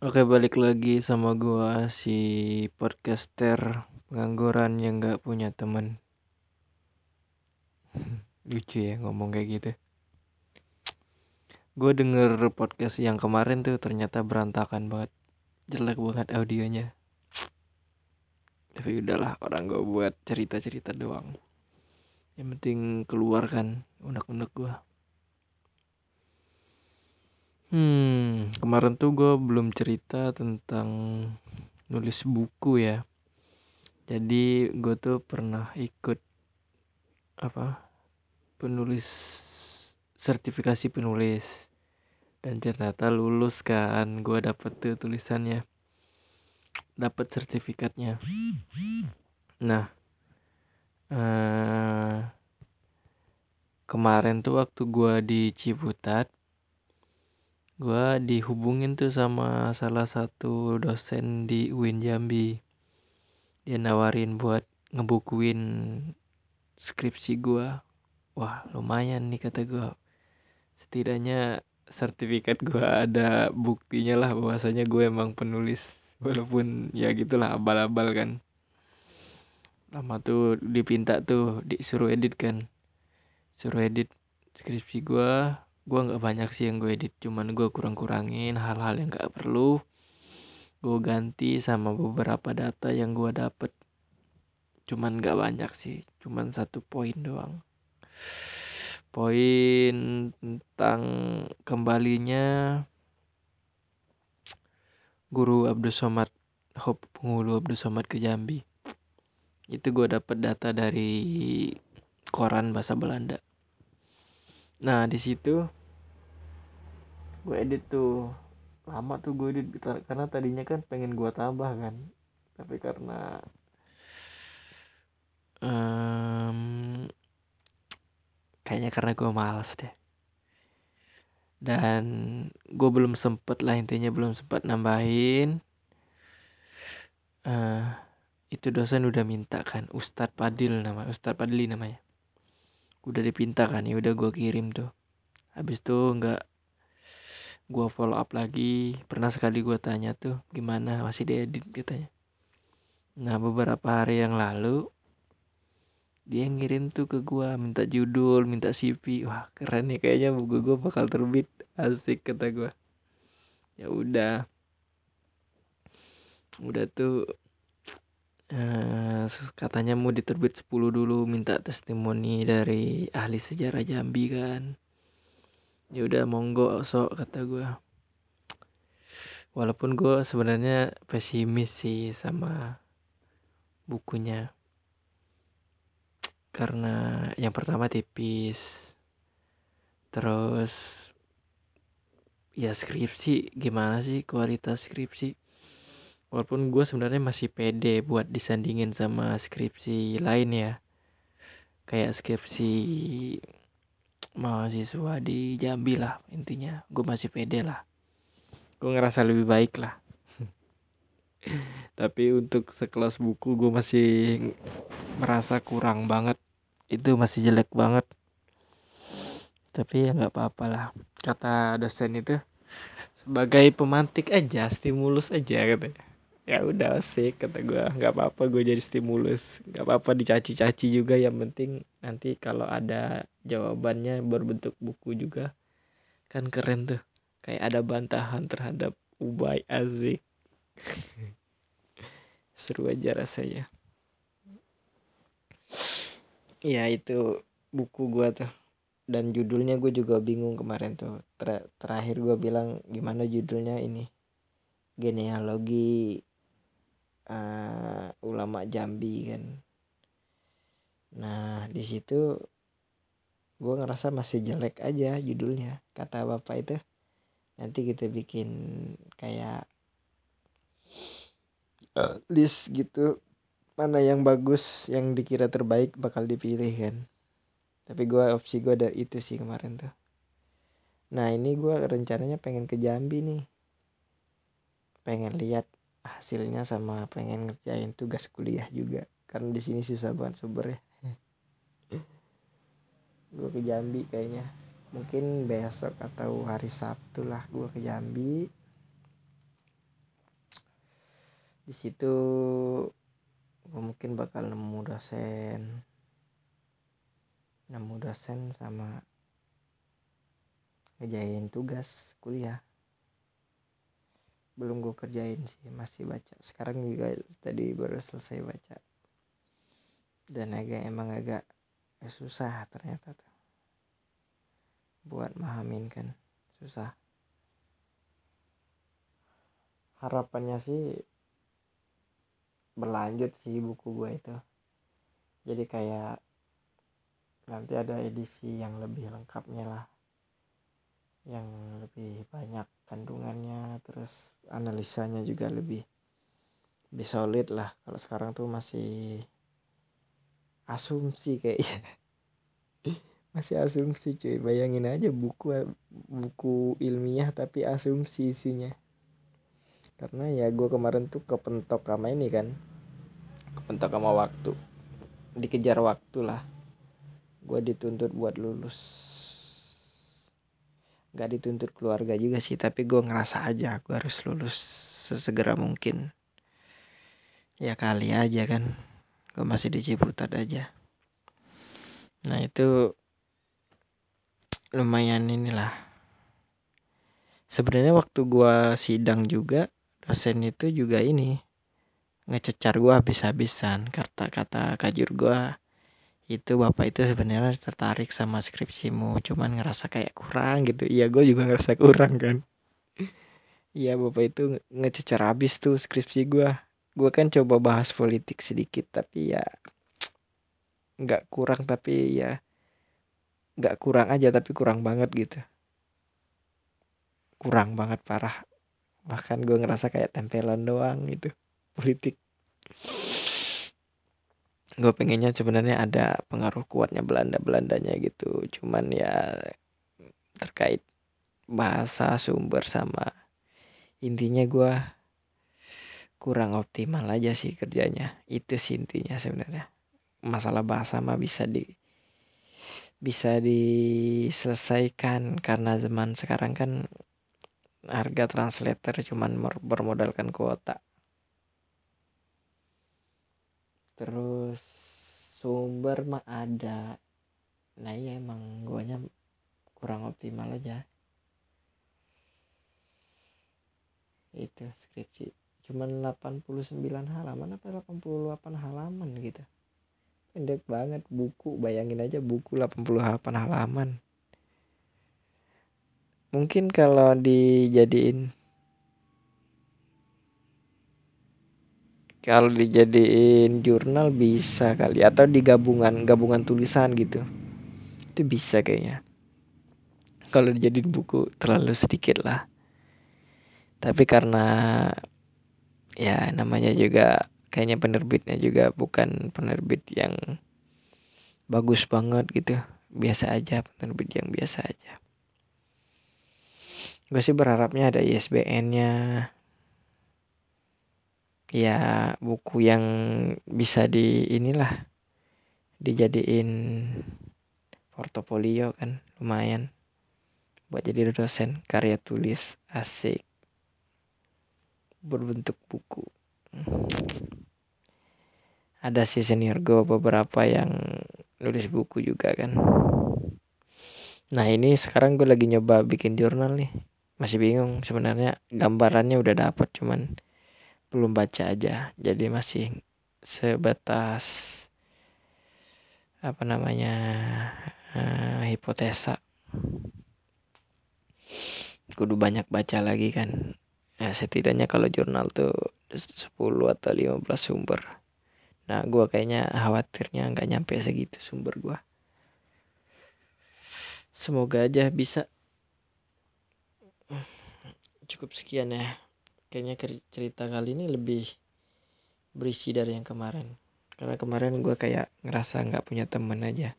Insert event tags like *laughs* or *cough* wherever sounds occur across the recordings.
Oke balik lagi sama gua si podcaster pengangguran yang gak punya temen *laughs* Lucu ya ngomong kayak gitu. Gue denger podcast yang kemarin tuh ternyata berantakan banget. Jelek banget audionya. Tapi udahlah orang gue buat cerita-cerita doang. Yang penting keluar kan unek-unek gue Hmm, kemarin tuh gue belum cerita tentang nulis buku ya. Jadi gue tuh pernah ikut apa penulis sertifikasi penulis. Dan ternyata lulus kan gue dapet tuh tulisannya. Dapat sertifikatnya. Nah eh, kemarin tuh waktu gue di Ciputat gue dihubungin tuh sama salah satu dosen di UIN Jambi. Dia nawarin buat ngebukuin skripsi gue wah lumayan nih kata gue setidaknya sertifikat gue ada buktinya lah bahwasanya gue emang penulis. Walaupun ya gitulah abal-abal kan. Lama tuh dipinta tuh disuruh edit kan. Suruh edit skripsi gue gue nggak banyak sih yang gue edit cuman gue kurang-kurangin hal-hal yang gak perlu gue ganti sama beberapa data yang gue dapet. Cuman gak banyak sih cuman satu poin doang. Poin tentang kembalinya guru Abdul Somad Hop penghulu Abdul Somad ke Jambi. Itu gue dapet data dari koran bahasa Belanda. Nah di situ gue edit tuh. Lama tuh gue edit karena tadinya kan pengen gue tambah kan. Tapi karena um, kayaknya karena gue malas deh. Dan gue belum sempet lah intinya belum sempat nambahin. Uh, itu dosen udah minta kan Ustadz Padil nama Ustadz Padli namanya. Udah dipinta kan ya udah gue kirim tuh. Habis tuh nggak gue follow up lagi. Pernah sekali gue tanya tuh gimana? Masih diedit? katanya nah beberapa hari yang lalu dia ngirim tuh ke gue minta judul minta CV wah keren nih kayaknya buku gue bakal terbit. Asik kata gue ya udah. Udah tuh uh, katanya mau diterbit 10 dulu minta testimoni dari ahli sejarah Jambi kan ya udah monggo sok kata gue walaupun gue sebenarnya pesimis sih sama bukunya. Karena yang pertama tipis. Terus ya skripsi gimana sih kualitas skripsi? Walaupun gue sebenarnya masih pede buat disandingin sama skripsi lain ya. Kayak skripsi mahasiswa di Jambi lah intinya. Gue masih pede lah. Gue ngerasa lebih baik lah. *laughs* Tapi untuk sekelas buku gue masih merasa kurang banget. Itu masih jelek banget. Tapi ya nggak apa-apa lah. Kata dosen itu sebagai pemantik aja stimulus aja katanya ya udah sih kata gue nggak apa-apa gue jadi stimulus. Nggak apa-apa dicaci-caci juga. Yang penting nanti kalau ada jawabannya berbentuk buku juga. Kan keren tuh. Kayak ada bantahan terhadap Ubay Azik *laughs* seru aja rasanya. Ya itu buku gue tuh. Dan judulnya gue juga bingung kemarin tuh. Ter terakhir gue bilang gimana judulnya ini. Genealogi uh, ulama Jambi kan. Nah di situ gue ngerasa masih jelek aja judulnya kata bapak itu. Nanti kita bikin kayak uh, list gitu mana yang bagus yang dikira terbaik bakal dipilih kan. Tapi gue opsi gue ada itu sih kemarin tuh. Nah ini gue rencananya pengen ke Jambi nih. Pengen lihat hasilnya sama pengen ngerjain tugas kuliah juga. Karena di sini susah banget sumber ya. *laughs* Gue ke Jambi kayaknya. Mungkin besok atau hari Sabtu lah gue ke Jambi. Di situ gue mungkin bakal nemu dosen. Nemu dosen sama ngejain tugas kuliah belum gue kerjain sih masih baca. Sekarang juga tadi baru selesai baca. Dan agak emang agak susah ternyata tuh. Buat mahamin kan susah. Harapannya sih berlanjut sih buku gue itu. Jadi kayak nanti ada edisi yang lebih lengkapnya lah yang lebih banyak kandungannya terus analisanya juga lebih lebih solid lah. Kalau sekarang tuh masih asumsi kayaknya. *laughs* Masih asumsi cuy. Bayangin aja buku buku ilmiah tapi asumsi isinya. Karena ya gue kemarin tuh kepentok sama ini kan. Kepentok sama waktu. Dikejar waktu lah. Gue dituntut buat lulus gak dituntut keluarga juga sih tapi gue ngerasa aja gue harus lulus sesegera mungkin. Ya kali aja kan gue masih di Ciputat aja. Nah itu lumayan inilah. Sebenarnya waktu gue sidang juga dosen itu juga ini ngececar gue habis-habisan kata-kata kajur gue itu bapak itu sebenarnya tertarik sama skripsimu cuman ngerasa kayak kurang gitu. Iya gue juga ngerasa kurang kan. Iya bapak itu ngececar habis tuh skripsi gue gue kan coba bahas politik sedikit tapi ya nggak kurang tapi ya nggak kurang aja tapi kurang banget gitu. Kurang banget parah. Bahkan gue ngerasa kayak tempelan doang gitu politik gue pengennya sebenarnya ada pengaruh kuatnya Belanda Belandanya gitu. Cuman ya terkait bahasa sumber sama intinya gue kurang optimal aja sih kerjanya. Itu sih intinya sebenarnya. Masalah bahasa mah bisa di bisa diselesaikan karena zaman sekarang kan harga translator cuman bermodalkan kuota terus sumber mah ada. Nah iya emang guanya kurang optimal aja. Itu skripsi. Cuman 89 halaman apa 88 halaman gitu? Pendek banget buku. Bayangin aja buku 88 halaman. Mungkin kalau dijadiin kalau dijadiin jurnal bisa kali atau di gabungan gabungan tulisan gitu. Itu bisa kayaknya. Kalau dijadiin buku terlalu sedikit lah. Tapi karena ya namanya juga kayaknya penerbitnya juga bukan penerbit yang bagus banget gitu. Biasa aja penerbit yang biasa aja. Gue sih berharapnya ada ISBN-nya ya buku yang bisa di inilah dijadiin portofolio kan lumayan buat jadi dosen karya tulis asik berbentuk buku. *tsk* Ada sih senior gue beberapa yang nulis buku juga kan. Nah ini sekarang gue lagi nyoba bikin jurnal nih. Masih bingung sebenarnya gambarannya udah dapet cuman belum baca aja. Jadi masih sebatas apa namanya uh, hipotesa. Kudu banyak baca lagi kan. Ya setidaknya kalau jurnal tuh 10 atau 15 sumber. Nah gua kayaknya khawatirnya nggak nyampe segitu sumber gua. Semoga aja bisa. Cukup sekian ya kayaknya cerita kali ini lebih berisi dari yang kemarin. Karena kemarin gue kayak ngerasa nggak punya temen aja.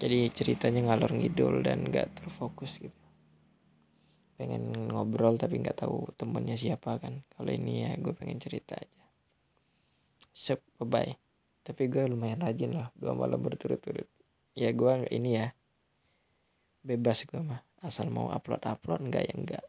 Jadi ceritanya ngalor ngidul dan nggak terfokus gitu. Pengen ngobrol tapi nggak tahu temennya siapa kan. Kalau ini ya gue pengen cerita aja. Sep bye bye tapi gue lumayan rajin loh dua malam berturut-turut. Ya gue ini ya. Bebas gue mah. Asal mau upload upload enggak ya enggak